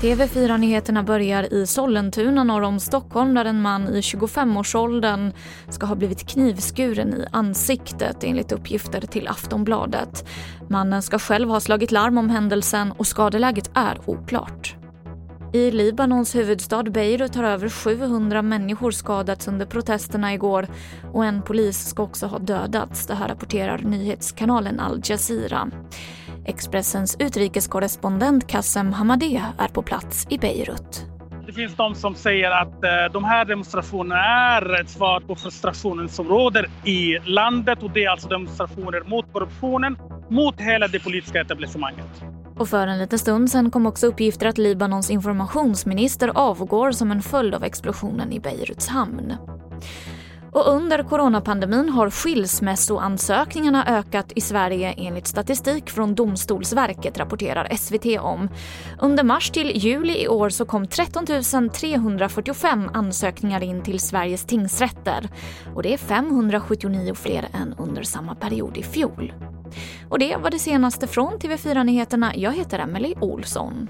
TV4-nyheterna börjar i Sollentuna norr om Stockholm där en man i 25-årsåldern ska ha blivit knivskuren i ansiktet enligt uppgifter till Aftonbladet. Mannen ska själv ha slagit larm om händelsen och skadeläget är oklart. I Libanons huvudstad Beirut har över 700 människor skadats under protesterna igår och en polis ska också ha dödats. Det här rapporterar nyhetskanalen Al Jazeera. Expressens utrikeskorrespondent Kassem Hamadeh är på plats i Beirut. Det finns de som säger att eh, de här demonstrationerna är ett svar på frustrationen som råder i landet och det är alltså demonstrationer mot korruptionen, mot hela det politiska etablissemanget. Och för en liten stund sen kom också uppgifter att Libanons informationsminister avgår som en följd av explosionen i Beiruts hamn. Och under coronapandemin har skilsmässoansökningarna ökat i Sverige enligt statistik från Domstolsverket, rapporterar SVT om. Under mars till juli i år så kom 13 345 ansökningar in till Sveriges tingsrätter. Och det är 579 fler än under samma period i fjol. Och det var det senaste från TV4 Nyheterna. Jag heter Emily Olsson.